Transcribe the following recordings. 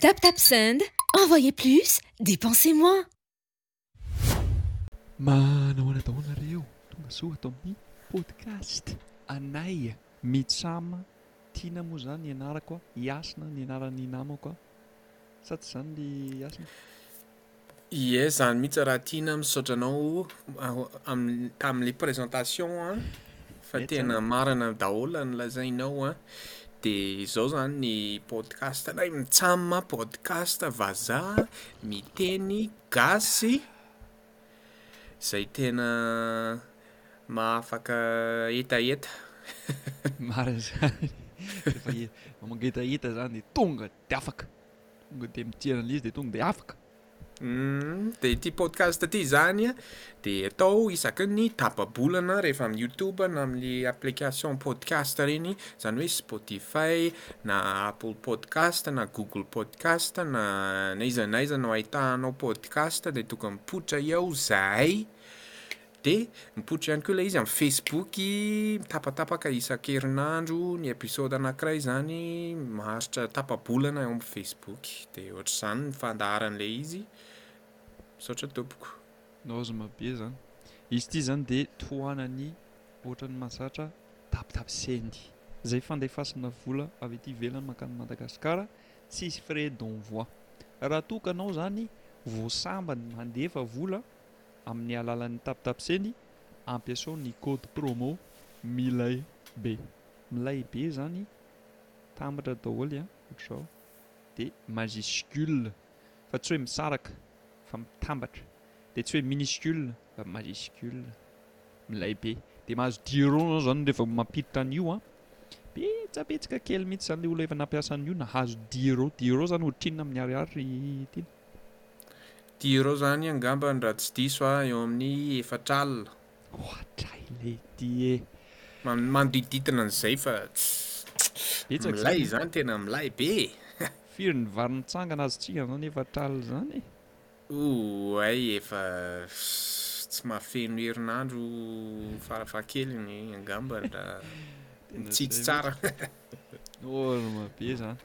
Tap tap send, envoyez plus, depensez moins. Manahoana daholo nareo, tonga soa ato amin'ny podcast anay Mitsam, Tiana moa zany ny anarako a, Yasna ny anaran'ny namako a, sa tsy zany ry Yasna? Ie zany mihitsy Ratiana misaotra anao tamin'le présentation an fa tena marina daholo ny lazainao an de izao zany ny podcast anay mitsam podcast vazaha miteny gasy zay tena mahafaka hetaheta marina zany refa mangetaheta zany de tonga de afaka tonga de mitia analyse de tonga de afaka. Dia ity podcast ity izany dia atao isaky ny tapa-bolana rehefa amin'ny YouTube na amin'ny application podcast ireny, izany hoe Spotify na Apple podcast na Google podcast na na iza na iza no ahitanao podcast dia tokony mipoitra eo izahay. Dia mipoitra ihany koa ilay izy amin'ny Facebook, mitapatapaka isan-kerinandro ny episode anankiray izany, maharitra tapa-bolana eo amin'ny Facebook. Dia ohatr'izany ny fandaharan'ilay izy. Misaotra tompoko. Naozma be zan. Izy ity zany dia tohanany ohatran'ny mahazatra dab-dab sendy. Zay fandefasana vola avy ety ivelany mankany Madagascar tsisy frais d'envoi. Raha toa ka anao zany vao sambany mandefa vola Amin'ny alalan'ny tapitapseny ampiasao ny code promo milay be. Milay be izany tambatra daholo an, ohatr'izao dia majuscule fa tsy hoe misaraka fa mitambatra dia tsy hoe minuscule fa majuscule milay be dia mahazo dirhon ianao izany rehefa mampiditra an'io an, betsabetsaka kely mihitsy izany ilay olona efa nampiasa an'io nahazo dirhon, dirhon izany ohatrinona amin'ny ariary ry tiana? Dia ireo izany angambany raha tsy diso aho eo amin'ny efatra alina. Ohatray ilay ity e! Manodidididina an'izay fa milay izany tena milay be e! Firy ny vary mitsangana azontsika amin'izany efatra alina izany e? Ouay efa tsy mahafeno herinandro farafahakeliny angambany raha mitsitsy tsara. Norma be izany.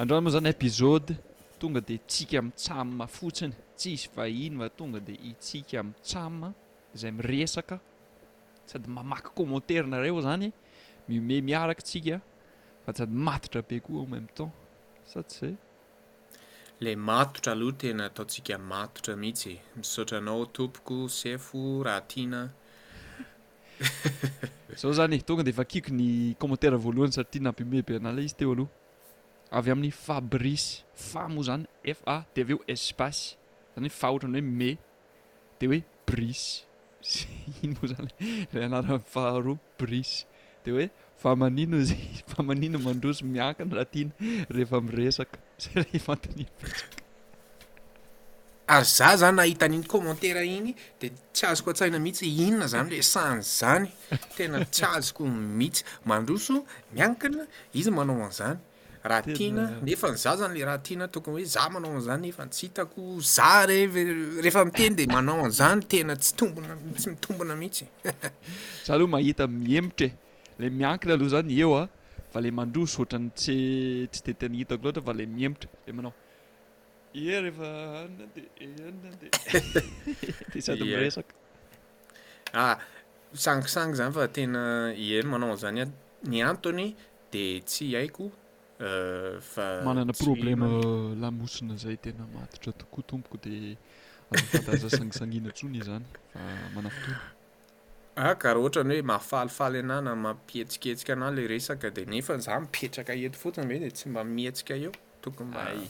Andramo izany episode Tonga dia tsika mitsam fotsiny, tsisy vahiny fa tonga dia itsika mitsam izay miresaka sady mamaky commentaire nareo zany mihomehy miaraka tsika fa sady matotra be koa en même temps sa tsy zay? Le matotra aloha tena ataontsika matotra mihitsy e! Misaotra anao tompoko Sefo raha tiana a. Zao zany e, tonga dia vakiko ny commentaire voalohany satria nampihomehy be anah ilay izy teo aloha. avy amin'ny Fabrice, fa moa izany, FA, dia avy eo espace, izany hoe fa ohatran'ny hoe me, dia hoe Brice, sy iny moa izany ilay anarany faharoa, Brice, dia hoe fa manino izy, fa manino mandroso miankina raha tiana rehefa miresaka, izay ilay fanontaniam-pitsipika. Ary za zany nahita an'iny commentaire iny de tsy azoko an-tsaina mihitsy inona zany le sazy zany tena tsy azoko mihitsy mandroso miankina izy manao an'izany raha tiana nefa ny za zany le raha tiana tokony hoe za manao an'izany nefa tsy hitako za re rehefa miteny de manao an'izany tena tsy tombina tsy mitombina mihitsy za aloha mahita mihemotra e le miankina aloha zany eo a fa le mandroso ohatran'ny tsy tsy de tena hitako loatra fa le mihemotra le manao Ie rehefa anona de anona de de sady miresaka. Ah, sangisangy zany fa tena ie manao an'zany ny antony de tsy haiko euh, fa manana problème euh, lamosina zay tena matotra tokoa tompoko de aza fantaraza sangisangiana tsony izany fa manafotoana. Ah, ka raha ohatra ny hoe mahafalifaly anah na mampihetsiketsika anah le resaka de nefa zah mipetraka eto fotsiny ve de tsy mba mihetsika eo? Tokony mba hay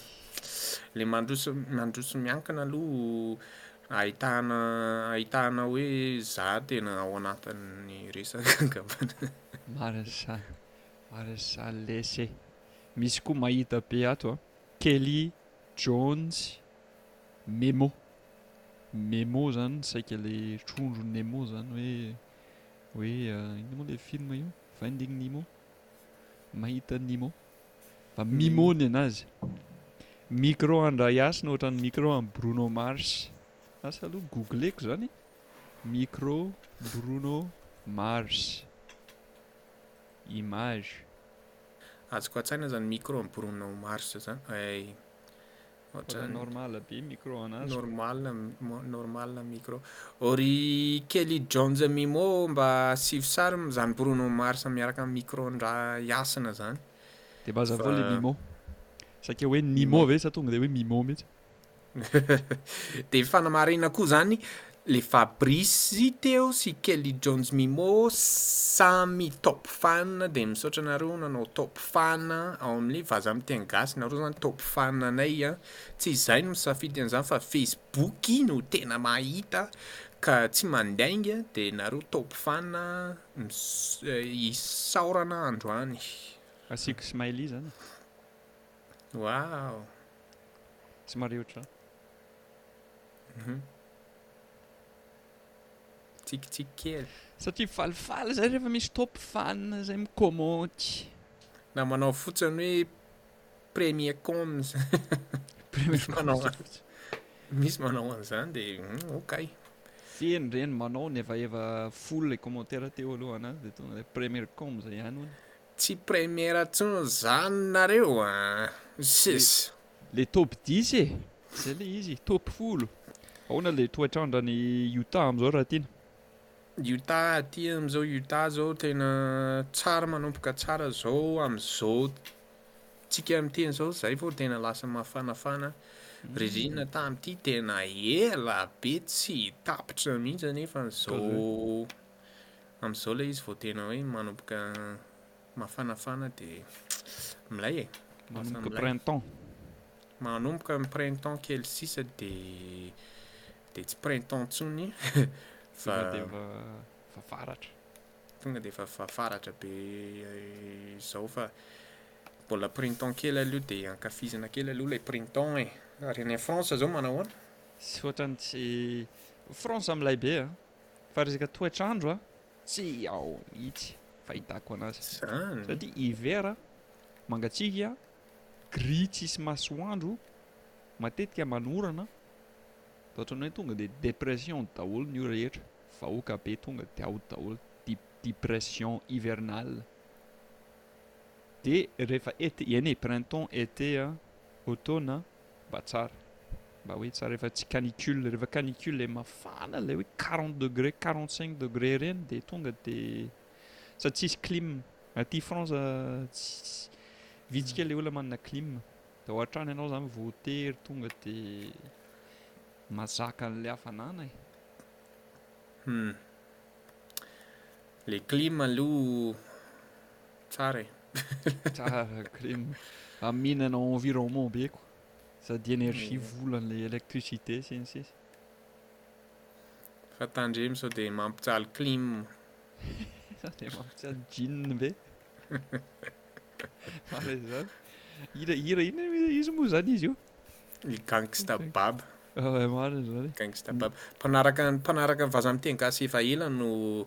le mandroso mandroso miankina aloha ahitana ahitana hoe za tena ao anatin'ny resaka angambany. Marina zany marina zany lesy e! Misy koa mahita be ato a! Kelly Jones Memo Memo zany saika le trondro Nemo zany hoe hoe inona moa le film io? Finding Nemo? Mahita Nemo. Mimony anazy. Micro andra Hasina ohatran'ny micro an'i Bruno Mars. Asa aloha googleko zany. Micro Bruno Mars. Image. Azoko atsaina zany micro an'i Bruno Mars zany. Hay. Ohatran normal be micro anazy. Normal normal ny micro. O ry Kelly Jones Mimo mba asivy sary zany Bruno Mars miaraka amin'ny micro ndra Hasina zany. De mba azavao le Mimo. Saika hoe Nimo ve sa tonga de hoe Mimo mihitsy. De fanamarinana koa zany Le Fabrice teo sy Kelly Jones Mimo samy top fan de misaotra anareo nanao top fan ao amle vaza miteny gasy nareo zany top fan anay a tsy izahay no misafidy anzany fa facebook no tena mahita ka tsy mandainga de nareo top fan isaorana androany. Asiako smiley zany e. Waouh. Tsy marehotra an. Tsikitsiky kely. Satria falifaly zay rehefa misy top fan zay mi-commenty. Na manao fotsiny hoe premier coms. Premier coms. Misy manao an'izany dia hmm, okay. Feno ireny manao ny efa efa full ilay commentaire teo aloha anazy dia tonga dia premier coms ihany hono. Tsy premier intsony izany nareo ah. Sis. Le top dix e! Zay le izy, top folo! Ahoana le toetrandran'i Utah amin'izao raha tiana? Utah aty amin'izao Utah zao tena tsara manomboka tsara zao amin'izao tsika miteny zao zay vao tena lasa mafanafana ririnina tamin'ity tena ela be tsy tapitra mihitsy anefa zao amin'izao le izy vao tena hoe manomboka Mafanafana dia milay e. Manomboka printemps. Manomboka ny printemps kely sisa dia dia tsy printemps intsony fa fa varatra. Tonga dia efa fa varatra be izao fa mbola printemps kely aloha dia ankafizina kely aloha ilay printemps e. Ary any France izao manao ahoana? Tsy ohatran'ny tsy France milay be a. Fa resaka toetr'andro a Tsy ao mihitsy fahitako anazy. Zany. Sady hiver mangatsiaka, gris tsisy masoandro, matetika manorana, de ohatran'ny hoe tonga de depression daholo ny rehetra, vahoaka be tonga de ao daholo, depression hivernale. De rehefa été, eny e, printemps, été, automne, mba tsara mba hoe tsara rehefa tsy canicule rehefa canicule ilay mafana ilay hoe quarante degré quarante cinq degré ireny dia tonga dia sady tsisy clim aty France tsisy vitsy kely ilay olona manana clim dia ao an-trano ianao izany vao tery tonga dia mazaka an'ilay hafanana e Hmm. Le clim aloha Tsara e. Tsara crime. Haminana environnement be ko. Sady energie, vola an'ilay électricité sy ny sisa. Fa tandremo sao dia mampijaly clim. Sao dia mampijaly jean be. Ara izany. Hira hira ina izy moa izany izy io? Ny gangsta bab. Ah, marina izany. Gangsta bab. Mpanaraka mpanaraka vazaha miteny gasy efa ela no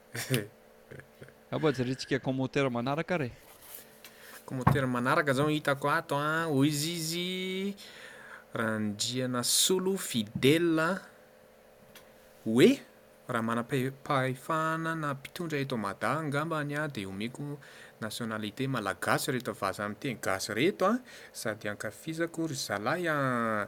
Aba jerentsika commentaire manaraka ary e. Commentaire manaraka zao hitako ato a, hoizy izy Randrianasolo Fidèle a, hoe raha manam-pahefana na mpitondra eto Mada angambany aho dia omeko nationalité malagasy reto vaza miteny gasy reto a, sady ankafizako ry zalahy a.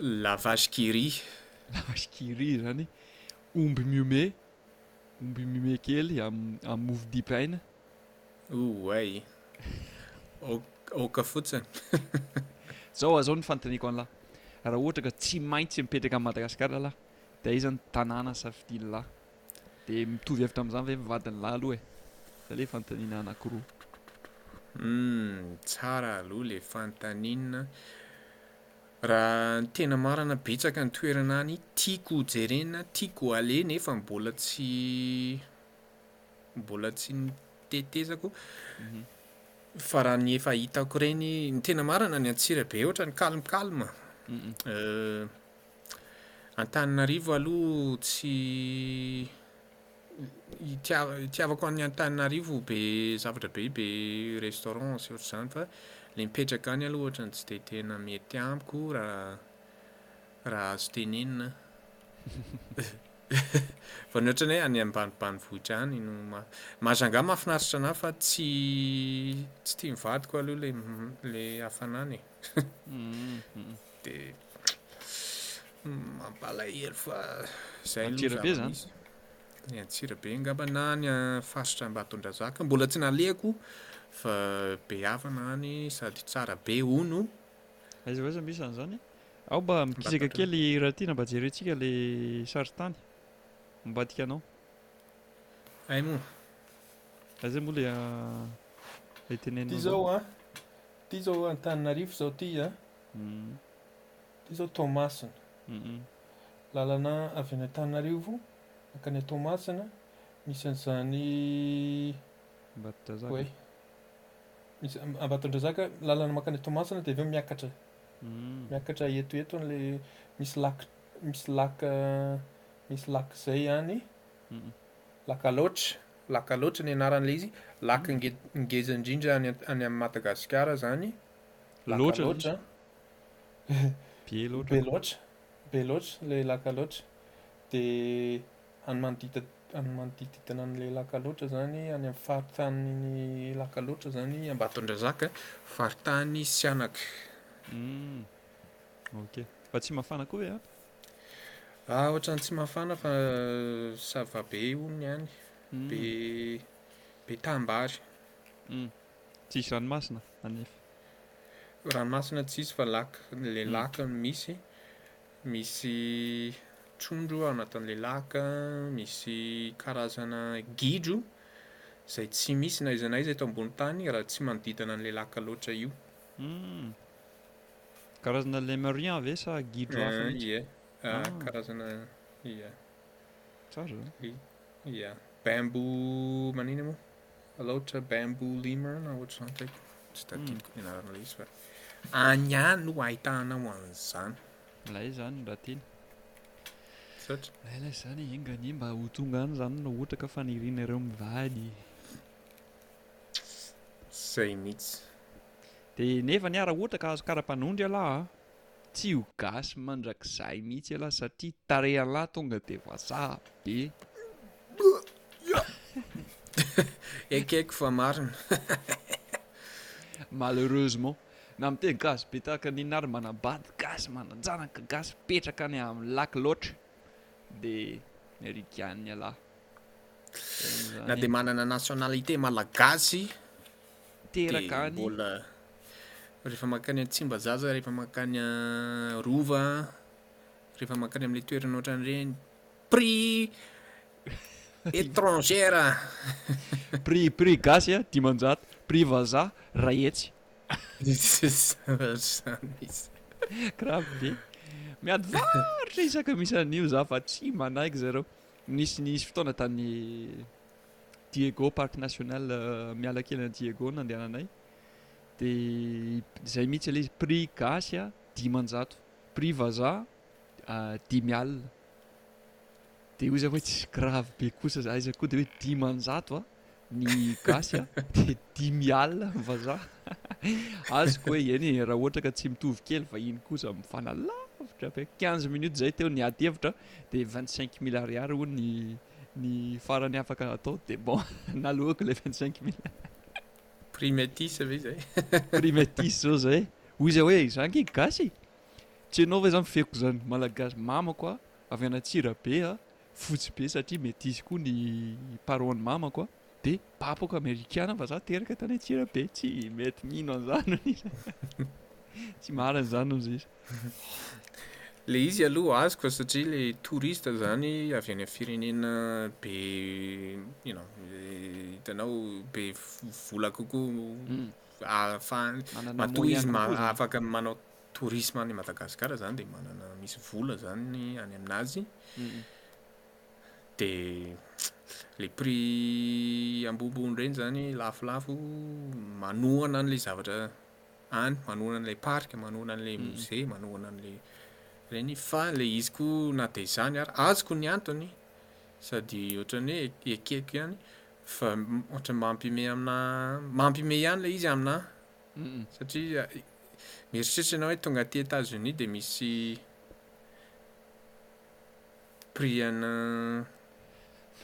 La vache qui rit. La vache qui rit zany omby mihomehy, omby mihomehy kely amin'ny mofo dipaina. Ouay. Aoka fotsiny. Zao zao ny fanontaniako anlah, raha ohatra ka tsy maintsy mipetraka any Madagascar lah, de aiza ny tanàna safidianlah? De mitovy hevitra amin'izany ve ny vadinlah aloha e? Zay le fanontaniana anakiroa. Hum, tsara aloha le fanontaniana. Raha ny tena marina betsaka ny toerana any tiako ho jerena, tiako ho aleha nefa mbola tsy mbola tsy notetezako fa raha ny efa hitako ireny, ny tena marina ny Antsirabe ohatran'ny calme calme Antananarivo aloha tsy Itiavako an'i Antananarivo be zavatra be be restaurant sy ohatr'izany fa le mipetraka any aloha ohatrany tsy de tena mety amiko raha azo tenenina fa ny ohatrany hoe any ambanibanivohitra any no mahazo angaha mahafinaritra anah fa tsy tsy tian'ny vadiko aloha le le hafanana e Dia mampalahelo fa zay aloha ny zava-misy. Any Antsirabe angamba na any faritra Ambatondrazaka. Mbola tsy nalehako fa be havana any sady tsara be hono. Aiza ho aiza misy an'izany? Aho mba mikisaka kely raha tiana mba jerentsika le sarintany ambadika anao. Ay moa. Aiza moa le le tenenina. Ty zao a. Ty zao Antananarivo zao ty a. Ity izao Toamasina, lalana avy any Antananarivo mankany Toamasina, misy an'izany hoe misy Ambatondrazaka, lalana mankany Toamasina dia avy eo miakatra, miakatra eto eto an'ilay misy lac, misy lac, misy lac izay ihany, lac Alaotra, lac Alaotra ny anaran'ilay izy, lac nge- ngeza indrindra any any amin'i Madagasikara izany. Laka loatra Be loatra Be loatra Be loatra ilay laka loatra Dia any manodidina any manodididina an'ilay laka loatra izany any amin'ny faritanin'ny laka loatra izany Ambatondrazaka faritany Sihanaka Ok Fa tsy mafana koa ve any? Ah ohatran'ny tsy mafana fa ça va be hono ny any Be Be tanimbary Tsisy ranomasina anefa. Ranomasina tsisy fa lac, le lac no misy, misy trondro ao anatin'le lac, misy karazana gidro zay tsy misy na aiza na aiza eto ambony tany raha tsy manodidina an'le lac loatra io. Hum. Karazana lemurian ve sa gidro hafa mihitsy? Ie, karazana ie. Tsara zany. Ie. Bamboo manina moa? Alaotra Bamboo Lemur na ohatr'izany kay, tsy tadidiko ny anaran'ilay izy fa any ihany no ahitanao an'izany. Milay izany raha tiana. Misaotra. Milay lay izany e, enga anie mba ho tonga any izany raha ohatra ka fanirianareo mivady e. Zay mihitsy. Dia nefa anie raha ohatra ka azo kara-panondry ialahy a. Tsy ho gasy mandrakizay mihitsy ialahy satria tarehan'lah tonga dia vazaha be. Ekeko fa marina. Malheureusement. Na miteny gasy be tahaka an'inona ary manambady gasy, manan-janaka gasy, mipetraka any amin'ny lac loatra dia merikianina ialahy. Na dia manana nationalité malagasy teraka any. Dia mbola rehefa mankany an Tsimbazaza, rehefa mankany an Rova, rehefa mankany amin'ilay toerana ohatran'ireny, prix étrangère. Prix prix gasy a dimanjato, prix vazaha iray hetsy. Grave be. Miady varotra isaka misy an'io za fa tsy manaiky zareo. Nisy nisy fotoana tany Diego parc national miala kely any Diego no andehananay de zay mihitsy aloha izy prix gasy a dimanjato prix vazaha dimy alina de hoy za hoe tsy grave be kosa za aiza koa de hoe dimanjato a ny gasy a de dimy alina ny vazaha azoko hoe eny e raha ohatra ka tsy mitovy kely vahiny kosa mifanalavitra be quinze minutes zay teo ny ady hevitra de vingt cinq mille ariary hoy ny Ny farany afaka atao dia bon naloako ilay vingt cinq mille. Prix metis ve izay? Prix metis zao izay. Hoy izy hoe za ange gasy e! Tsy hainao ve za mifehy kozany malagasy mamako a, avy any Antsirabe a, fotsy be satria metis koa ny parents-n'i mamako a. Be bapoko amerikana fa za teraka tany Antsirabe tsy mety mino an'izany hono izy. Tsy marina izany hono izy. Le izy aloha azoko fa satria le touriste zany avy any amin'ny firenena be you know hitanao be vola kokoa hmm. ahafahany matoa izy afaka manao tourisme any Madagasikara zany de manana misy vola zany any aminazy hmm. de le prix ambonimbony ireny zany lafolafo manohana an'le zavatra any manohana an'le parc manohana an'le mm. musée manohana an'le reny fa le izy ko na de zany ary azoko ny antony sady ohatran'ny hoe ekeko ihany fa ohatra mampime amina mampime ihany le izy amina satria mieritreritra ianao hoe tonga aty États-Unis de misy Brian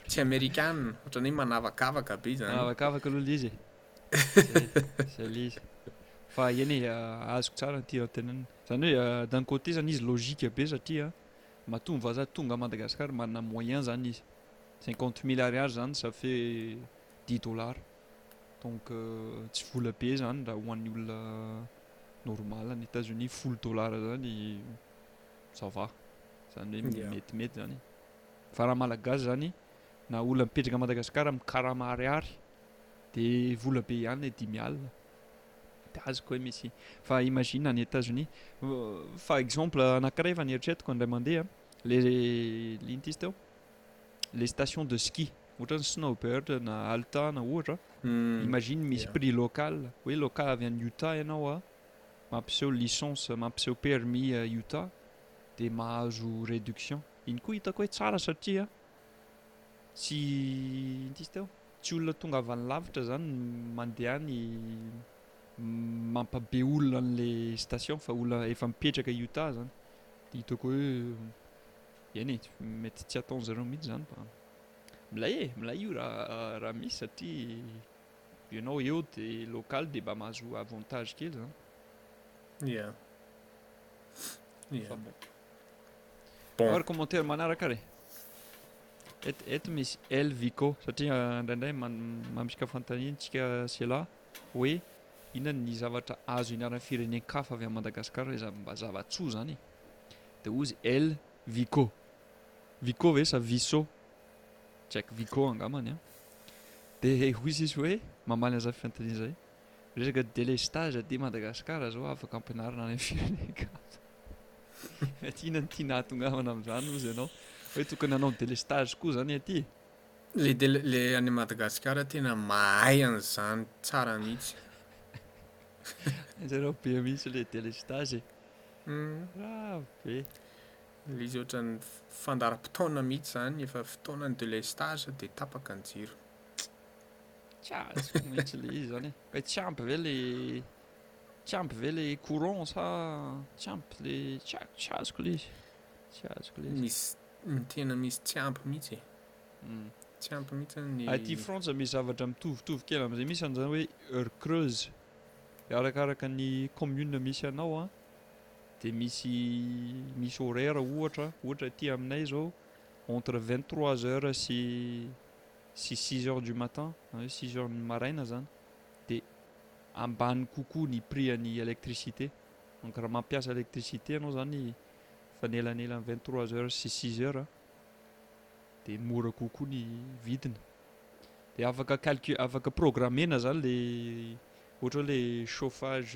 tsy amerikana, ohatran'ny hoe manavakavaka be izany. Manavakavaka aloha ilay izy e. Izay ilay izy. Fa eny e, azoko tsara ny tianao tenenina. Izany hoe d'un côté izany izy logique be satria matoa ny vazaha tonga à Madagascar manana moyen izany izy. Cinquante mille ariary izany ça fait dix dollars. Donc tsy vola be izany raha ho an'ny olona normal any Etats-Unis, folo dollars izany ça va zany hoe metimety zany fa raha malagasy zany na olona mipetraka madagasikara mikarama ariary de vola be ihany le dimy alina de azoko hoe misy fa imagine any etats unis fa exemple anakiray efa nieritrertiko andray mandeha le linty izy teo le station de ski ohatra ny snowbird na alta na ohatra hmm. imagine misy prix local hoe local avy any uta ianao a mampiseho licence mampiseho permis Utah dia mahazo reduction iny koa hitako hoe tsara satria tsy inty izy teo tsy olona tonga avy any lavitra zany mandeha any mampabe olona an'le station fa olona efa mipetraka Utah zany dia hitako hoe eny e mety tsy ataon'zareo mihitsy zany fa milay e milay io raha raha misy satria Ianao eo dia local dia mba mahazo avantage kely izany. Yeah. Yeah. Fa bon. Bon. Ary commentaire manaraka ary. Et et misy Elvico satria euh, indraindray mamitsika fanontaniana tsika sela hoe inona ny zavatra azo ianaran'ny firenen-kafa avy amin'i Madagasikara izay mba zava-tsoa zany e. Dia hozy El Vico. Vico ve sa Viso? tsy haiko Vico angambany an! dia hoy izy hoe mamaly an'izany fanontaniana izay, resaka délestage aty Madagascar zao afaka ampianarina any amin'ny firenen-kafa mety iny no tiana hahatongavana amin'izany hozy ianao hoe tokony hanao délestage koa izany aty e! Le del- le any Madagasikara tena mahay an'izany tsara mihitsy. Ny anjareo be mihitsy le délestage e! Hmm. Raha be. Ilay izy ohatran'ny fandaharam-potoana mihitsy izany, efa fotoana ny delestage dia tapaka ny jiro. Tsy azoko mihitsy ilay izy izany e. Hoe tsy ampy ve ilay tsy ampy ve ilay courant sa tsy ampy ilay tsy haiko, tsy azoko ilay izy. Tsy azoko ilay izy. Misy ny tena misy tsy ampy mihitsy e. Hmm. Tsy ampy mihitsy izany ny Aty Frantsa misy zavatra mitovitovy kely amin'izay misy an'izany hoe heure creuse. Arakaraka ny commune misy anao an, Dia misy misy horaire ohatra, ohatra aty aminay izao entre vingt trois heures sy sy six heures du matin na hoe six heures ny maraina izany dia ambany kokoa ny prix an'ny electricité. Donc raha mampiasa electricité ianao izany fanelanelan'ny vingt trois heures sy six heures dia mora kokoa ny vidiny. Dia afaka calcu- afaka programmer-na izany ilay ohatra hoe ilay chauffage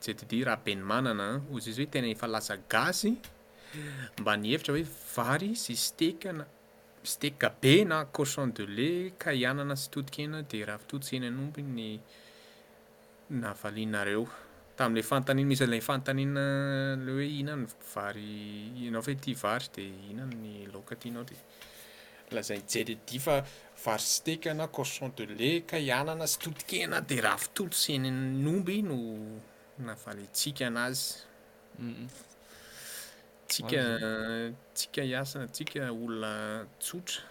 JDD Rabenimanana an! Ozy izy hoe tena efa lasa gasy mba nihevitra hoe vary sy steak na steak be na cochon de lait ka i anana sy totokena dia ravitoto sy hena an'omby ny navalianareo tamin'ilay fanontaniana misy an'ilay fanontaniana ilay hoe inona ny vary ianao ve tia vary dia inona ny laoka tianao dia Lazain'i Jeredi fa vary steak na cochon de lait kay anana sy totokena dia ravitoto sy henan'omby no navalintsika anazy. Tsika, tsika hiasa, tsika olona tsotra.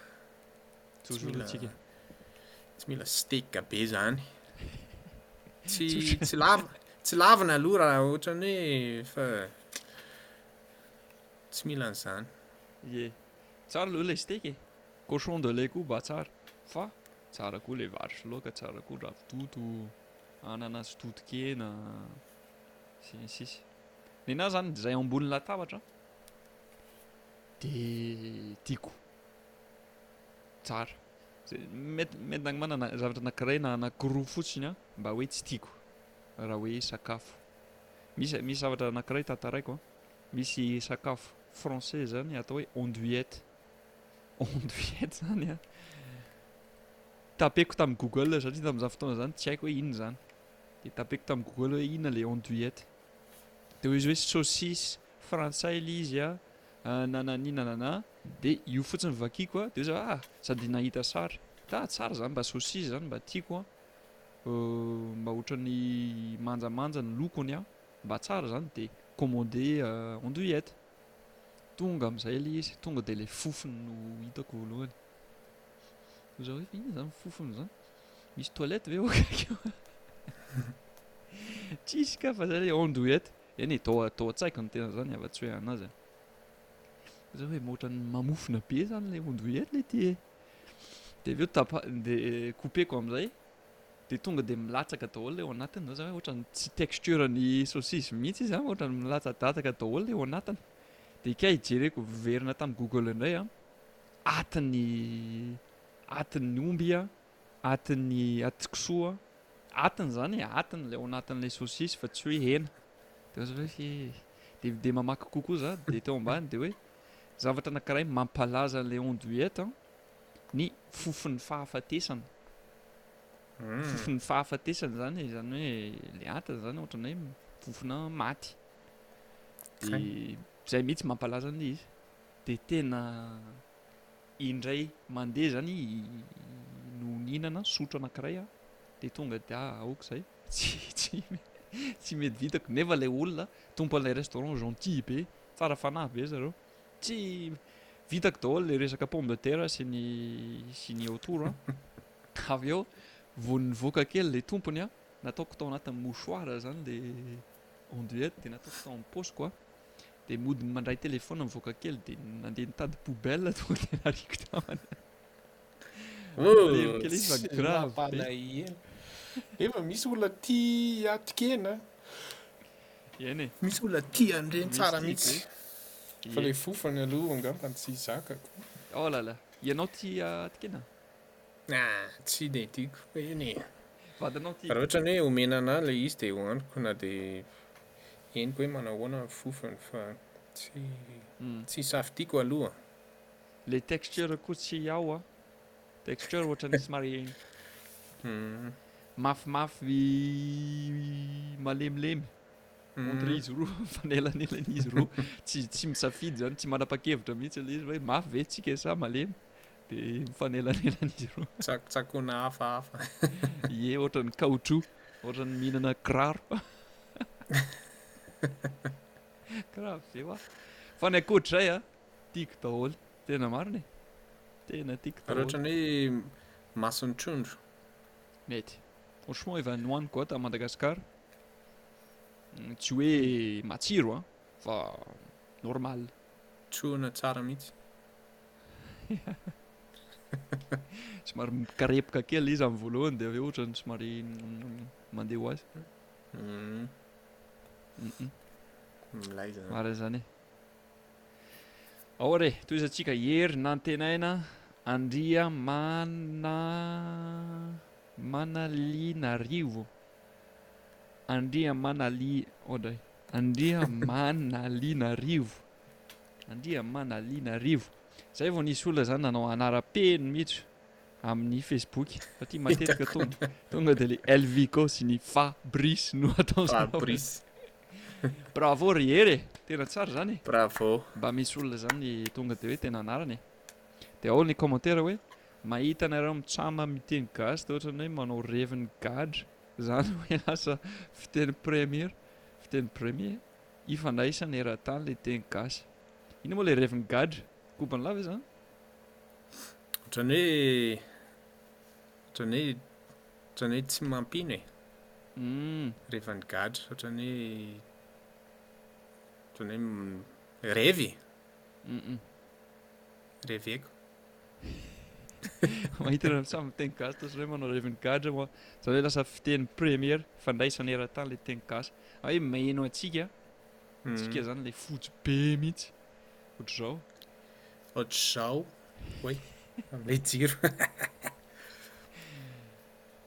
Tsy mila, tsy mila steak be zany. Tsy, tsy lava, tsy lavina aloha raha ohatrany hoe fa tsy mila an'izany. Yeah. Tsara leo ilay steak e! Cochon de lait koa ba tsara! Fa tsara koa ilay vary sy laoka, tsara koa ravitoto, anana sy totokena, sy ny sisa. Nenaha zany izay eo ambony latabatra dia tiako. Tsara. Mety mety na manana zavatra anankiray na anankiroa fotsiny an, mba hoe tsy tiako raha hoe sakafo. Misy misy zavatra anankiray tantaraiko an, Misy sakafo français zany atao hoe andouillette, andouillette zany a, tapeko tamin'ny google satria tamin'izany fotoana zany tsy haiko hoe inona zany, de tapeko tamin'ny google hoe inona le andouillette, de hoy izy hoe saucisse frantsay le izy a, nanani nanana, de io fotsiny no vakiko a, de hoe za ah sady nahita sary, de ah tsara zany mba saucisse zany mba tiako an, mba ohatran'ny manjamanja ny lokony an. Mba tsara zany de commander andouillette. Tonga amizay le izy, tonga de le fofony no hitako voalohany. Hoy za hoe fa inona zany fofony zany? Misy toilette ve eo akaiky eo? Tsisy ka fa zay le andouillette. Eny e, tao tao an-tsaiko ny tena zany afa tsy hoe anazy a. Hoy za hoe maotran'ny mamofona be zany le andouillette le ty e. De aveo tapa de couper-ko amizay, dia tonga dia milatsaka daholo ilay ao anatiny izany hoe ohatran'ny tsy texture ny saosisy mihitsy izy an, ohatran'ny milatsadatsaka daholo ilay ao anatiny. Dia kay jereko viverina tamin'ny Google indray an, atin'ny atin'ny omby an, atin'ny atikisoa, atiny izany e, atiny ilay ao anatin'ilay saosisy fa tsy hoe hena. Dia ohatran'ny hoe he, dia dia mamaky kokoa za, dia teo ambany dia hoe zavatra anankiray mampalaza an'ilay andouillette an, ny fofon'ny fahafatesana fofon'ny fahafatesana zany e zany hoe le atiny zany ohatra ny hoe fofona maty de zay mihitsy mampalaza an'le izy de tena indray mandeha zany no nihinana sotro anankiray a de tonga de aoka zay tsy tsy tsy mety vitako nefa lay olona tompon'ilay restaurant gentil be tsara fanahy be zareo Tsy vitako daholo le resaka pomme de terre sy ny sy ny autour an. Avy eo vao nivoaka kely le tompony an, nataoko tao anatin'ny mouchoir izany le onduette dia nataoko tao amin'ny paosiko an, dia mody mandray téléphone mivoaka kely dia nandeha nitady poubelle tonga dia nariako tamany. Malemy kely izy fa grave be. Efa misy olona tia atikena. Eny e. Misy olona tia an'ireny tsara mihitsy. Fa ilay fofony aloha angamba tsy zakako. Oh là là. Ianao tia atikena? Ah, tsy dia tiako be anie e. Vadinao tia. Raha ohatrany hoe omena anah ilay izy dia hohaniko na dia henoko hoe manao ahoana ny fofony fa tsy tsy safidiako aloha. Ilay texture koa tsy ao an. Texture ohatran'ny somary mafimafy malemilemy. Mm. Entre izy roa, mifanelanelan' izy roa. Tsy tsy misafidy zany, tsy manapa-kevitra mihitsy ilay izy hoe mafy ve tsika sa malemy. De mifanelanelan' izy roa. Tsak- Tsakona hafahafa. Ie, ohatran'ny kaotrou, ohatran'ny mihinana kiraro. Kiraro ve wa? Fa ny ankoatr'izay a, tiako daholo. Tena marina e. Tena tiako daholo. Ary ohatran'ny hoe mason'ny trondro. Mety. Franchement efa nohaniko goat à Madagascar. Mm, tsy hoe matsiro a, fa normal. Trohana tsara mihitsy. somary mikarepoka kely izy amin'ny voalohany dia avy eo ohatrany somary mandeha ho azy. Mm. Mm-mm. Milay zany. Marina zany e. Ao re, tohizantsika Hery Nantenaina Andriamanalinarivo Andriamanali odray Andriamanalinarivo Andriamanalinarivo Zay vao nisy olona zany nanao anaram-peno mihitsy amin'ny Facebook fa ty matetika tonga tonga de le Elvico sy ny Fabrice no ataon'zareo Fabrice Bravo ry Hery e! Tena tsara izany e! Bravo! Mba misy olona izany tonga dia hoe tena anarana e! Dia ao ny commentaire hoe mahita anareo mitsama miteny gasy dia ohatran'ny hoe manao revy ny gadra izany hoe asa fiteny premier fiteny premier ifandraisany eran-tany ilay teny gasy. Inona moa ilay revy ny gadra? Kobany lahy ve izany? Ohatran'ny hoe ohatran'ny hoe Ohatrany hoe tsy mampino e. Rehefa ny gadra ohatrany hoe ohatrany hoe revy. Reveko. Mahita raha samy teny gasy toa hoe manao revy ny gadra moa. Zany hoe lasa fiteny première fandraisana eran-tany le teny gasy. Fa hoe meno antsika. Antsika zany le fotsy be mihitsy. Ohatr'izao. Ohatr'izao. Hoe. Amin'ny jiro.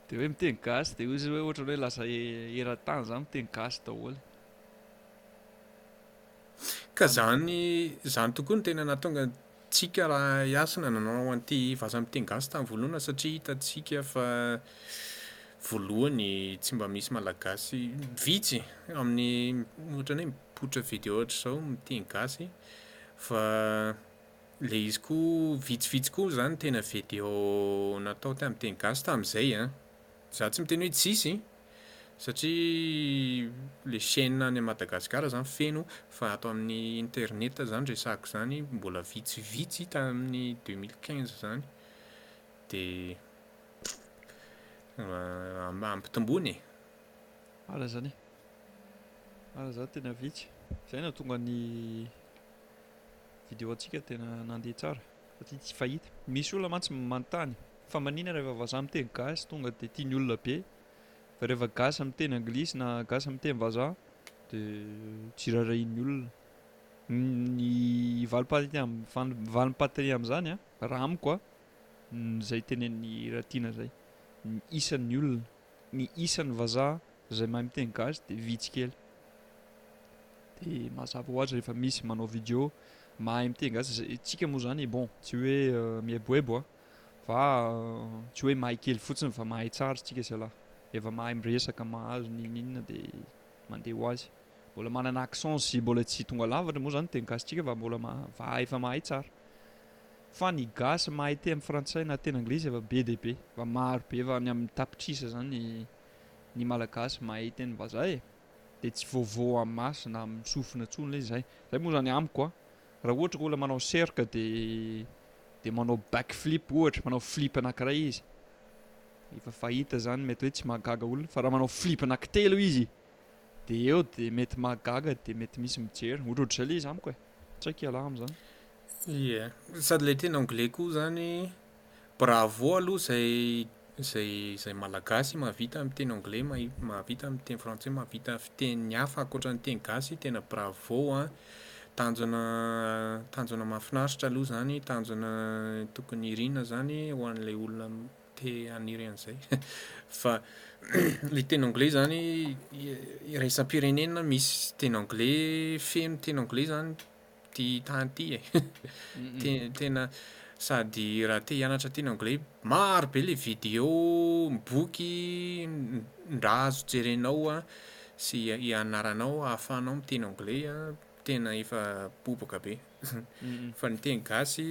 Dia hoe miteny gasy dia hoy izy hoe ohatran'ny hoe lasa eran-tany izany miteny gasy daholo. Ka izany izany tokoa no tena nahatonga antsika raha hasina nanao an'ity vaza miteny gasy tamin'ny voalohana satria hitantsika fa voalohany tsy mba misy malagasy vitsy amin'ny ohatran'ny hoe mipoitra video ohatr'izao miteny gasy fa Ilay izy koa vitsivitsy koa moa zany tena video natao tamin'ny teny gasy tamin'izay an! Za tsy miteny hoe tsisy satria ilay chaîne any Madagasikara zany feno fa ato amin'ny internet zany resahako zany mbola vitsivitsy tamin'ny deux mille quinze zany de ampitomboina e! Marina zany e! Marina zany tena vitsy! Zay no nahatonga ny. Video antsika tena nandeha tsara satria tsy fahita. Misy olona mantsy manontany fa manina rehefa vazaha miteny gasy tonga dia tiany olona be fa rehefa gasy miteny anglisy na gasy miteny vazaha dia tsy rarahiany olona. Ny valim-pahateny amin'izany raha amiko izay tenen'i Ratiana izay, ny isan'ny olona. ny isan'ny vazaha izay mahay miteny gasy dia vitsy kely de mazava ho azy rehefa misy manao video mahay miteny gasy izay tsika moa zany bon tsy hoe mieboebo a fa tsy hoe mahay kely fotsiny fa mahay tsara tsika zalahy efa mahay miresaka mahazo ny ninona de mandeha ho azy mbola manana accent sy mbola tsy tonga lavatra moa zany teny gasy tsika fa mbola mahay fa mahay tsara Fa ny gasy mahay teny frantsay na teny anglisy efa be dia be, efa maro be, efa any amin'ny tapitrisa izany ny malagasy mahay teny vazaha e! dia tsy vaovao amin'ny maso na amin'ny sofina intsony ilay izay. Izay moa izany amiko an! Raha ohatra ka olona manao cirque dia dia manao back flip ohatra, manao flip anankiray izy, efa fahita izany mety hoe tsy mahagaga olona, fa raha manao flip anankitelo izy, dia eo dia mety mahagaga dia mety misy mijery ohatrohatry izay le izy amiko e tsy haiko ialahy amizany ie sady le teny anglais koa zany bravo aloha izay izay izay malagasy mahavita amin'ny teny anglais mahavita amin'ny teny frantsay mahavita fiteny hafa ankoatra ny teny gasy tena bravo an tanjona tanjona mahafinaritra aloha izany tanjona tokony irina izany ho an'ilay olona te haniry an'izay fa le teny anglais zany iraisam-pirenena misy teny anglais feno teny anglais zany ty tany ty e tena sady raha te hianatra teny anglais maro be le vidéo boky ndra azo jerenao a sy hianaranao ahafahanao miteny anglais a tena efa bobaka be fa ny teny gasy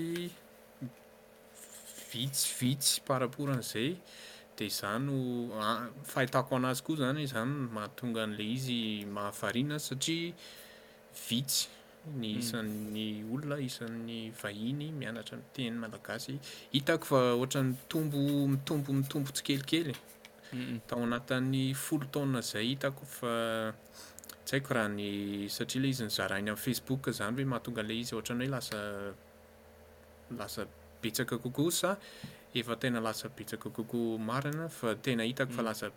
vitsivitsy par rapport an'izay dia izany no fahitako anazy koa izany izany no mahatonga an'ilay izy mahavariana satria vitsy ny hmm. isan'ny olona isan'ny vahiny mianatra ny teny malagasy hitako fa ohatra mitombo mitombo mitombo tsikelikely hmm. tao anatin'ny folo taona izay hitako fa tsy haiko raha ny satria ilay izy nizarainy amin'ny facebook izany hoe mahatonga ilay izy ohatrany hoe lasa lasa betsaka kokoa sa efa tena lasa betsaka kokoa marina fa tena hitako fa lasa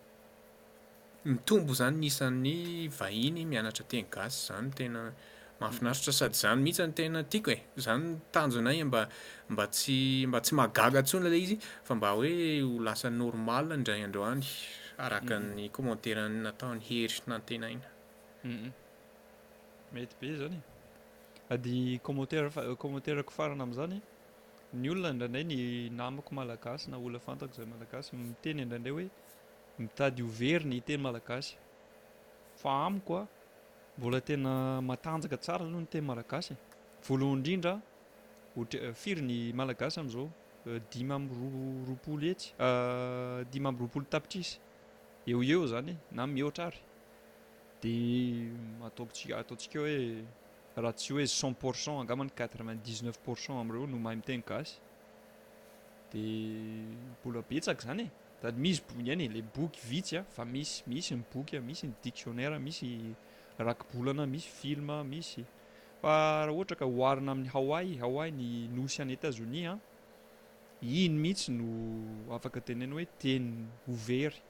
mitombo zany ny isan'ny vahiny mianatra teny gasy zany tena mahafinaritra sady zany mihitsy ny tena tiako e zany tanjonay e mba mba tsy mba tsy mahagaga tsony ilay izy fa mba hoe ho lasa normal indray andro any araka ny commentaire nataon'i Hery nantenaina Mety be zany e! Ady commentaire fa- commentaire-ko farany am'zany, ny olona indraindray ny namako malagasy na olona fantako zay malagasy miteny indraindray hoe mitady ho very ny teny malagasy. Fa amiko a, mbola tena matanjaka tsara aloha ny teny malagasy e! Voalohany indrindra, ohatr- firy ny malagasy am'zao? dimy amby roa- roapolo hetsy, dimy amby roapolo tapitrisa eo ho eo zany e! na mihoatra ary. Dia ataontsika ataontsika hoe raha tsy hoe cent pour cent angamba ny quatre vingt dix neuf pour cent amin'ireo no mahay miteny gasy dia mbola betsaka izany e sady misy boky ihany e ilay boky vitsy a fa misy misy ny boky a misy ny dictionnaire misy rakibolana misy film misy fa raha ohatra ka oharina amin'ny Hawaii Hawaii ny nosy any Etazonia a iny mihitsy no afaka teneno hoe teny ho very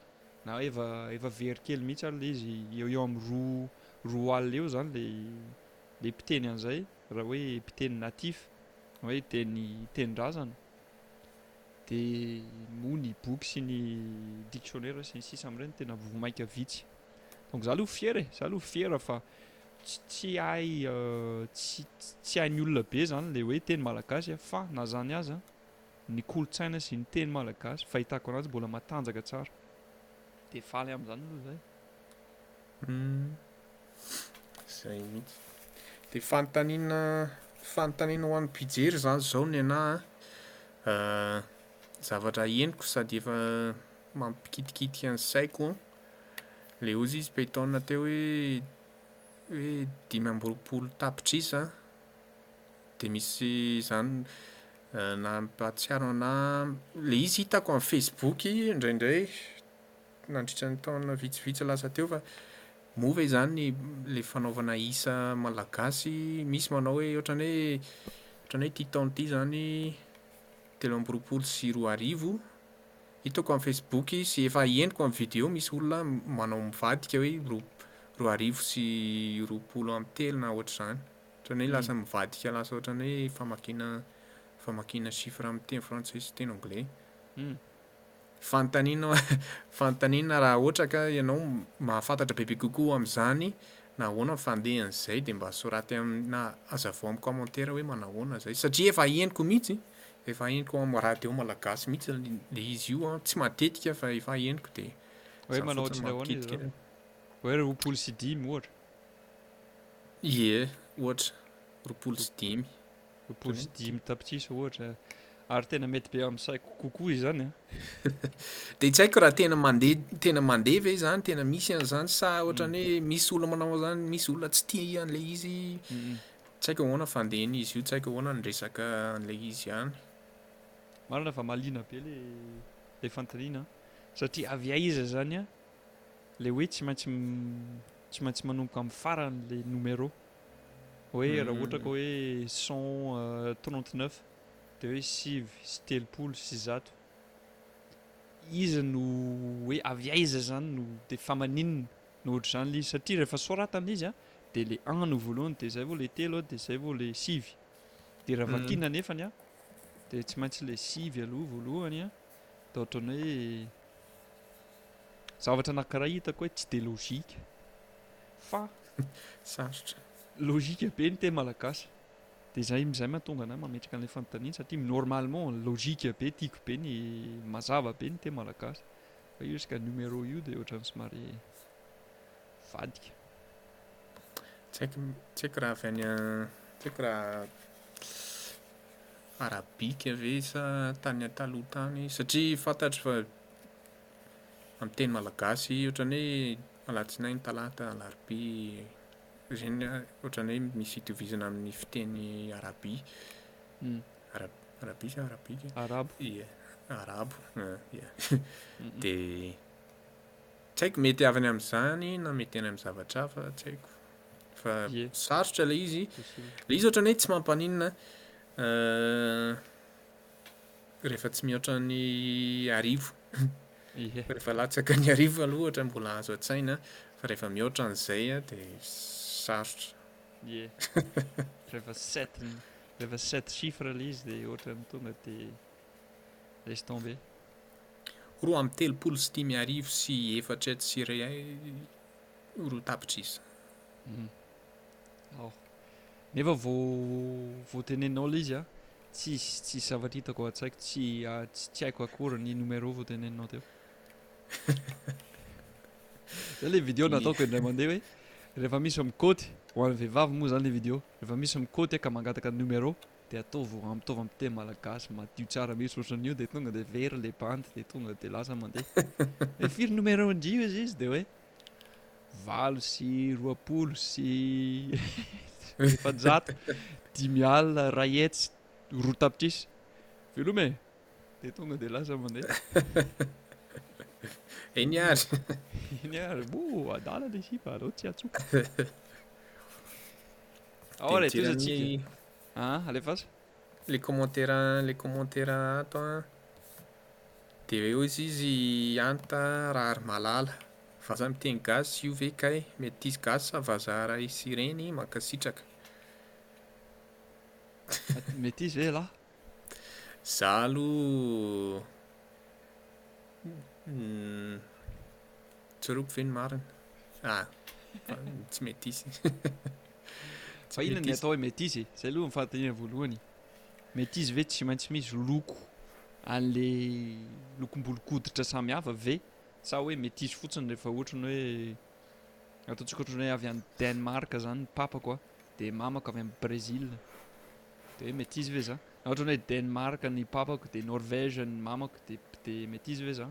Na efa efa very kely mihitsy ary le izy eo eo amin'ny roa roa alina eo zany le le mpiteny an'izay raha hoe mpiteny natif na hoe teny tenin-drazana de moa ny boky sy ny dictionnaire sy ny sisa amin'ireny tena voa mainka vitsy donc za aloha fier e za aloha fier fa tsy tsy hay tsy tsy hain'ny olona be zany le hoe teny malagasy fa na zany aza ny kolontsaina sy ny teny malagasy fahitako anazy mbola matanjaka tsara de faly amzany aloha zay humm zay mihitsy de fanontaniana fanontaniana ho an'ny mpijery zany zao ny anah a zavatra henoko sady efa mampikitikitika ny saiko le ozy izy payton teo hoe hoe dimy amby roapolo tapitrisa dia misy izany nampahatsiaro anah le izy hitako amin'ny facebook indraindray nandritra ny taona vitsivitsy lasa teo fa moa ve izany le fanaovana isa malagasy misy manao hoe ohatrany hoe ohatrany hoe ity taona ity izany telo amby roapolo sy roa arivo hitako amin'ny facebook sy efa henoko amin'ny video misy olona manao mivadika hoe roa arivo sy roapolo amby telo na ohatr'izany Ohatran'ny hoe lasa mivadika lasa ohatran'ny hoe famakiana famakiana chiffres amin'ny teny frantsay sy teny anglais. Fanontaniana fanontaniana raha ohatra ka ianao mahafantatra bebe kokoa amin'izany na ahoana ny fandehan'izay dia mba soraty amin'ny na hazavao amin'ny commentaire hoe manahoana izay satria efa henoko mihitsy efa henoko amin'ny radio malagasy mihitsy ilay izy io an, tsy matetika fa efa henoko dia Hoe manao ohatry ny ahoana izy ireo? Hoe roapolo sy dimy ohatra. Ie, ohatra, roapolo sy dimy. Roapolo sy dimy tapitrisa ohatra. Ary tena mety be amin'ny saiko kokoa izany an! Dia tsy haiko raha tena mandeha tena mandeha ve izany, tena misy an'izany sa ohatrany mm. hoe misy olona manao an'izany, misy olona tsy tia an'ilay izy. Mm. Tsy haiko ahoana fandehany izy io, tsy haiko ahoana ny resaka an'ilay izy ihany. Marina fa malina be le le fanontaniana satria avy aiza izany an? le hoe tsy maintsy tsy maintsy manomboka amin'ny farany le numéro hoe raha hmm. ohatra ka hoe cent euh, trente neuf de hoe sivy sy telopolo sy zato izy no hoe avy aiza zany no de fa maninona no ohatr'izany le izy satria rehefa soratana izy a de le un no voalohany de zay vao le telo a de zay vao le sivy de raha hmm. vakina nefany a de tsy maintsy le sivy aloha voalohany a de ohatrany hoe Zavatra anankiray hitako hoe tsy dia logika fa sarotra logika be ny teny malagasy dia izay amin'izay mahatonga anay mametraka an'ilay fanontaniana satria normalement logika be tiako be ny mazava be ny teny malagasy fa io resaka numéro io dia ohatran'ny somary vadika tsy haiko tsy haiko raha avy any tsy haiko raha arabika ve sa tany taloha tany satria fantatro fa amin'ny teny malagasy ohatran'ny hoe alatsinainy, talata, alarobia, ireny ohatran'ny hoe misy itovizana amin'ny fiteny arabia, arabia sa arabika? Arabo. Ia, arabo, ia. Dia tsy haiko, mety avy any amin'izany na mety any amin'ny zavatra hafa, tsy haiko. Fa sarotra ilay izy. Ilay izy ohatran'ny hoe tsy mampaninona. Rehefa tsy mihoatra ny arivo. Ie. Rehefa latsaka ny arivo aloha ohatra mbola azo an-tsaina fa rehefa mihoatra an'izay dia sarotra. Ie. Rehefa sept rehefa sept chiffres ilay izy dia ohatran'ny tonga dia laisse tomber. Roa amby telopolo sy dimy arivo sy efatra etsy sy eroa roa tapitrisa. Ao. Nefa vao vao teneninao ilay izy an, Tsisy, tsisy zavatra hitako ao an-tsaiko, tsy, tsy haiko akory ny numéro voateneninao teo. Zay le vidéo nataoko indray mandeha hoe rehefa misy mikoty ho an'ny vehivavy moa zany le vidéo, rehefa misy mikoty ka mangataka numéro dia ataovy ataovy amin'ny teny malagasy madio tsara mihitsy ohatran'io dia tonga dia very le bandy dia tonga dia lasa mandeha. Hoe firy numéro-ndrio izy izy dia hoe valo sy roapolo sy efajato dimy alina ray hetsy roa tapitrisa veloma e de tonga de lasa mandeha eny ary eny ary bo adala le sipa aleo tsy atsoka ao re toza tsika ah alefasa Le commentaire le commentaire ato an de hoe hozy izy anta rary malala vaza miteny gasy io ve kay metisy gasy sa vaza ray sy reny mankasitraka. Metisy ve ialahy? Za aloha tsaroako ve ny marina? Ah, fa tsy metisy. Fa inona ny atao hoe métisse e? Zay aloha ny fanontaniana voalohany e. Métisse ve tsy maintsy misy loko an'le lokom-bolokoditra samy hafa ve? Sa hoe métisse fotsiny rehefa ohatry ny hoe ataontsika ohatry ny hoe avy any Danemark zany ny papako a, de mamako avy any Brésil. De hoe métisse ve za? Na ohatry ny hoe Danemark ny papako de Norvège ny mamako de de métisse ve za?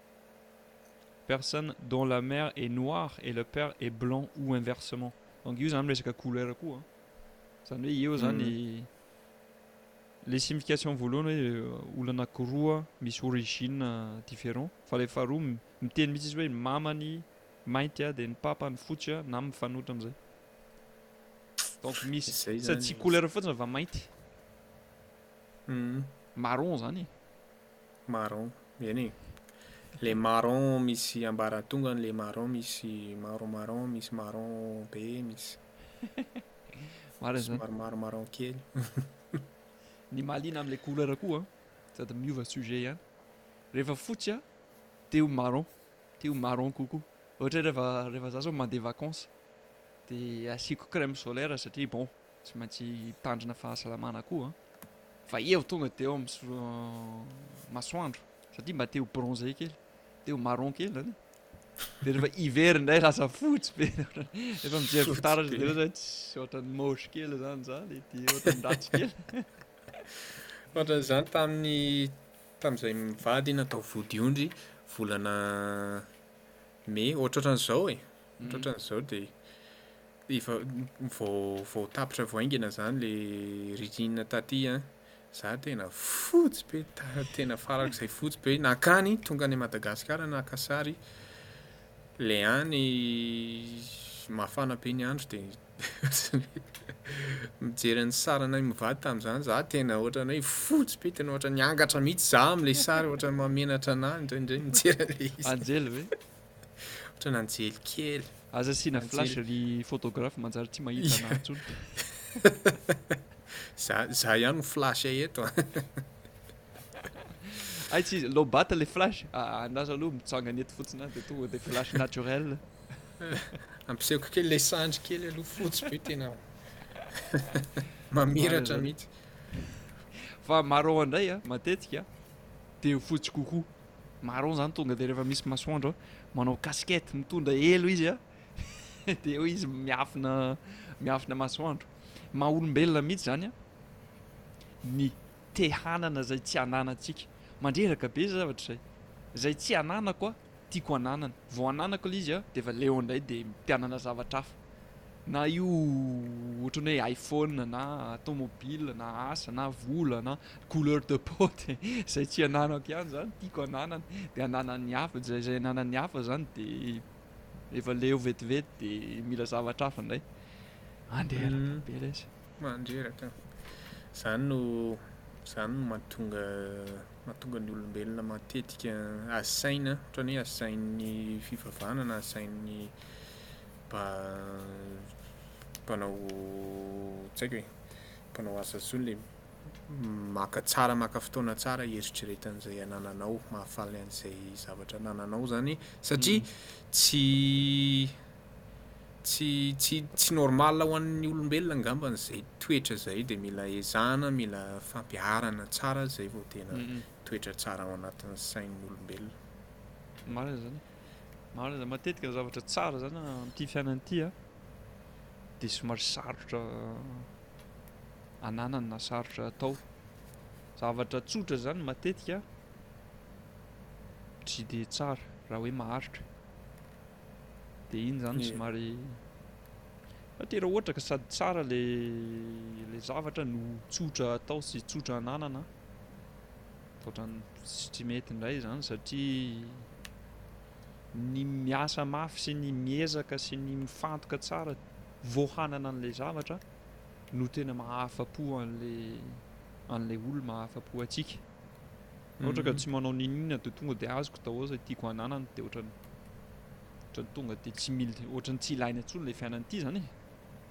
personne dont la mère est noire et le père est blanc ou inversement donc io zany resaka couleur koa an zany hoe eo zany hmm. le signification voalohany hoe euh, olona anankiroa misy origine euh, différent fa le faharoa miteny mihitsy izy hoe mamany mainty a dia ny papany fotsy a na mifanotra amizay donc misy sa tsy couleur fotsiny va mainty hmm. marron zany e. Marron, eny e! Le marron misy ambaratongany, le marron misy marron marron, misy marron be, misy somary marron marron kely. Ny mahaliana amin'ilay couleur koa an, sady miova sujet ihany, rehefa fotsy an, te ho marron, te ho marron kokoa. Ohatra hoe rehefa, rehefa za zao mandeha vacances, de asiako crème solaire satria bon, Tsy maintsy hitandrina fahasalamana koa an! Fa eo tonga dia eo amin'ny masoandro satria mba te ho bronze kely, te ho marron kely zany e! Dia rehefa hiver indray lasa fotsy be, rehefa mijery fitaratra dia ohatran'ny tsy ohatran'ny moche kely zany za le dia ohatran'ny ratsy kely. Ohatran'izany tamin'ny tamin'izay mivady natao vodiondry volana mey, ohatrohatran'izao e! Ohatrohatran'izao dia. Efa vao tapitra vao haingana zany le ririnina taty an! Za tena fotsy be, tena farak'izay fotsy be, nankany tonga any Madagasikara naka sary, le any mafana be ny andro de mijery an'i Saranay mivady tam'zany za tena ohatrany hoe fotsy be tena ohatrany niangatra mitsy za amle sary ohatrany mahamenatra anah indraindray mijery anle izy. Anjely ve? Otrany anjely kely. Aza asiana flash ry photographe manjary tsy mahita anah tsony. Za za ihany no flash eto a. Ay tsy izy, low bat le flash. Ah, andraso aloha mitsangana eto fotsiny aho de tonga de flash naturel. Ampisehoako kely le sandry kely aloha fotsy be tena. Mamiratra mihitsy. Fa marron indray a matetika dia fotsy kokoa. Marron zany tonga de rehefa misy masoandro manao casquette mitondra elo izy a de eo izy miafina miafina masoandro maha olombelona mihitsy zany a ny te hanana zay tsy ananantsika mandreraka be zay zavatra zay zay tsy ananako a tiako ananana vao ananako le izy a de efa leo ndray de te hanana zavatra hafa Na io ohatran'ny hoe iPhone na tomobile na asa na vola na couleur de peau dia izay tsy ananako ihany izany tiako hananana dia ananan'ny hafa dia izay ananan'ny hafa izany dia efa leo vetivety dia mila zavatra hafa indray. Mandreraka be lesy. Mandreraka. Izany no izany no mahatonga mahatonga ny olombelona matetika asaina ohatran'ny hoe asain'ny fivavahana na asain'ny mba mpanao tsy haiko e, mpanao asa intsony le maka tsara maka fotoana tsara hieritreretana izay anananao mahafaly an'izay zavatra anananao zany satria mm. tsy tsy tsy tsy normal ho an'ny olombelona angambany izay toetra izay dia mila ezahana mila fampiharana tsara izay vao tena mm-hmm. toetra tsara ao anatin'ny sain'ny olombelona marina zany Marina zany, matetika zavatra tsara zany amin'ity fiainana ity a dia somary sarotra ananana na sarotra atao. Zavatra tsotra zany matetika tsy dia tsara raha hoe maharitra. Dia iny zany Ie. somary satria raha ohatra ka sady tsara le le zavatra no tsotra atao sy tsotra ananana Ohatran'ny tsy mety indray izany satria ny miasa mafy sy ny miezaka sy ny mifantoka tsara vao hanana an'ilay zavatra no tena mahafa-po an'ilay an'ilay olona mahafa-po antsika. Ohatra ka mhm. tsy manao n'inon'inona dia tonga dia azoko daholo izay tiako hananana dia ohatran'ny ohatran'ny tonga dia tsy mila ohatran'ny tsy ilaina intsony ilay fiainana ity izany e.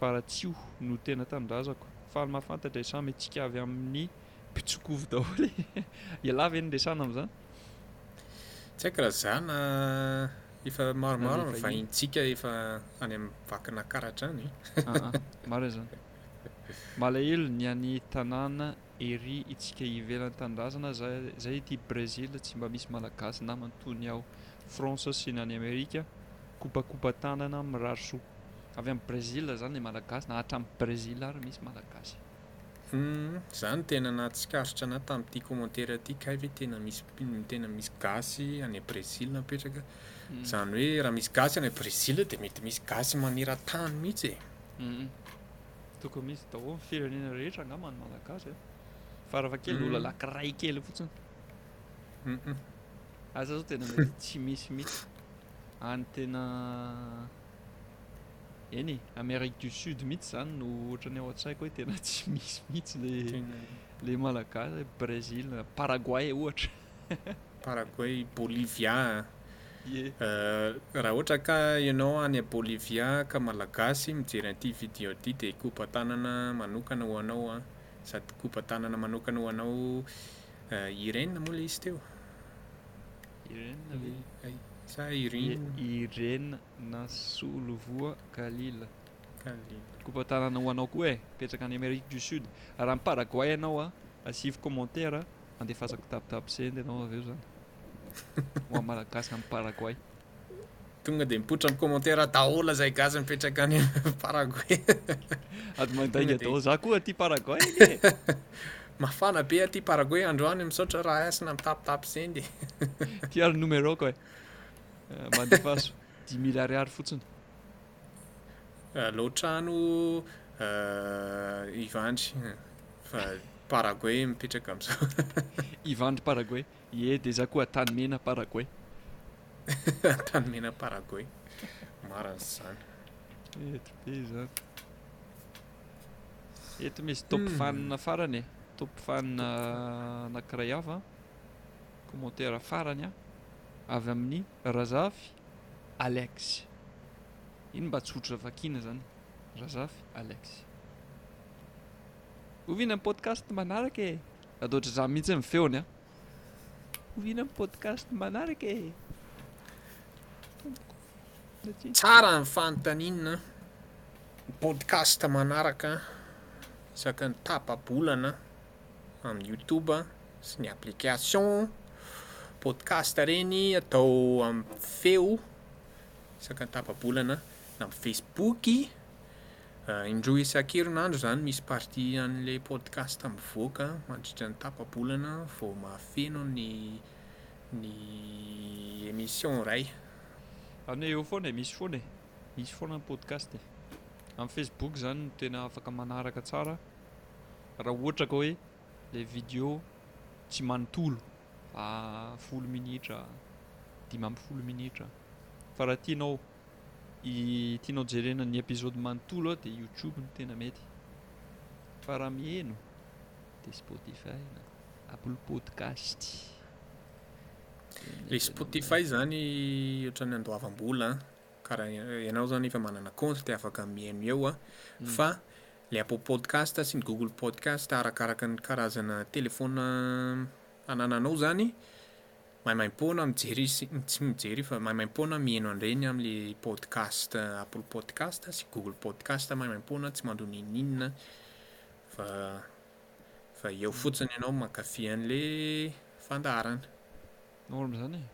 Varatsiho no tena tanindrazako. Faly mahafantatra e samy hetsika avy amin'ny mpitsokovy daholo e! Ialahy ve no niresahana amin'izany? Tsy haiko raha za na efa maromaro ny vahintsika efa any am Vakinankaratra any e! Aa marina izany. Malahelo ny any tanàna Ery itsika ivelan tanindrazana aza zay ety Brésil tsy mba misy malagasy namany toy ny ao France sy ny any Amerika kopakopa tanana mirary soa avy am Brésil zany le malagasy na hatram Brésil ary misy malagasy. Humm za no tena nahatsikaritra anah tamin'ity commentaire ty kay ve tena misy tena misy gasy any Brésil napetraka zany hoe raha misy gasy any Brésil dia mety misy gasy maneratany mihitsy e. Tokony misy daholo ny firenena rehetra angamba ny malagasy eh. Faravakely mm. olala kiray kely fotsiny. Mm -mm. Aza zao tena mety tsy misy mihitsy. Any tena eny Amérique du Sud mihitsy zany no ohatrany ao an-tsaiko hoe tena tsy misy mihitsy le le malagasy Brésil, Paraguay ohatra. Paraguay, Bolivia e! Raha ohatra ka ianao any Bolivia ka Malagasy mijery an'ity vidéo ity dia kopa-tanana manokana ho anao an! Sady kopa-tanana manokana ho anao Irène moa le izy teo? Irène ve? Sa Irina? Irène Nasolovoa Kalila. Kalila. Kopa-tanana ho anao koa e! Mipetraka any Amerique du Sud. Raha any Paraguay ianao an! Asivo commentaire Handefasako tape-tape send ianao avy eo izany. Ho an'ny Malagasy any Paraguay. Tonga dia mipoitra amin'ny commentaire daholo izay gasy mipetraka any Paraguay. Ady mandainga daholo. Za koa aty Paraguay anie. Mafana be aty Paraguay androany. Misaotra raha hasina amin'ny tape-tape send e. Tiaro numéro-ko e. Eh. Eh, Mandefaso 10 000 ariary fotsiny. Aleo trano Ivandry fa Paraguay mipetraka amzao. Ivandry Paraguay, ie de za koa Antanimena Paraguay. Antanimena Paraguay, marina zany. Eto be izany. Eto misy top fan farany e. Top fan anankiray hafa. Commentaire farany avy amin'ny Razafy. Alex. Iny mba tsotra vakiana zany. Razafy Alex. Oviana ny podcast manaraka e? Raha toa ohatr'izany mihitsy ny feony a. Oviana ny podcast manaraka e? Tompoko. Satria Tsara ny fanontaniana. Ny podcast manaraka isaky ny tapa-bolana. amin'ny youtube sy ny application podcast ireny atao amin'ny feo isaka tapa-bolana na amin'ny facebook ah, indroa isan-kerinandro izany misy partie an'ilay podcast mivoaka mandritra ny tapa-bolana vao mahafeno ny ny emission iray. Any hoe eo foana e, misy foana e, misy foana ny podcast e. Amin'ny facebook izany no tena afaka manaraka tsara. Raha ohatra ka hoe ilay video tsy manontolo fa folo minitra, dimy amby folo minitra. Fa raha tianao i tianao jerena ny episode manontolo dia youtube no tena mety. Fa raha miheno dia spotify na apple podcast. Le Spotify zany ohatran'ny andoavam-bola an, ka raha ianao zany efa manana kaonty dia afaka miheno eo an, fa Ilay Apple Podcast sy ny Google Podcast arakaraka ny karazana telefaona anananao izany, maimaim-poana mijery sy, tsy mijery fa maimaim-poana miheno an'ireny amin'ilay podcast Apple Podcast sy Google Podcast maimaim-poana tsy mandoa n'inon'inona fa fa eo fotsiny ianao mankafy an'ilay fandaharana. Norme izany e.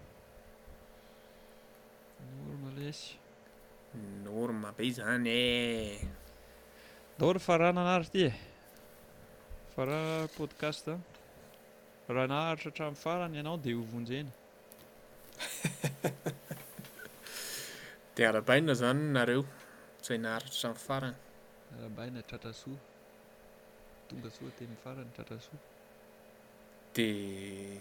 Norma lesy. Norma be izany eh. Ndao ry faranana ary ity e. Faranana ary podcast a. Raha naharitra hatramin'ny farany ianao dia hovonjena. Dia arabaina izany nareo izay naharitra hatramin'ny farany. Arabaina tratra soa. Tonga soa teny farany tratra soa. Dia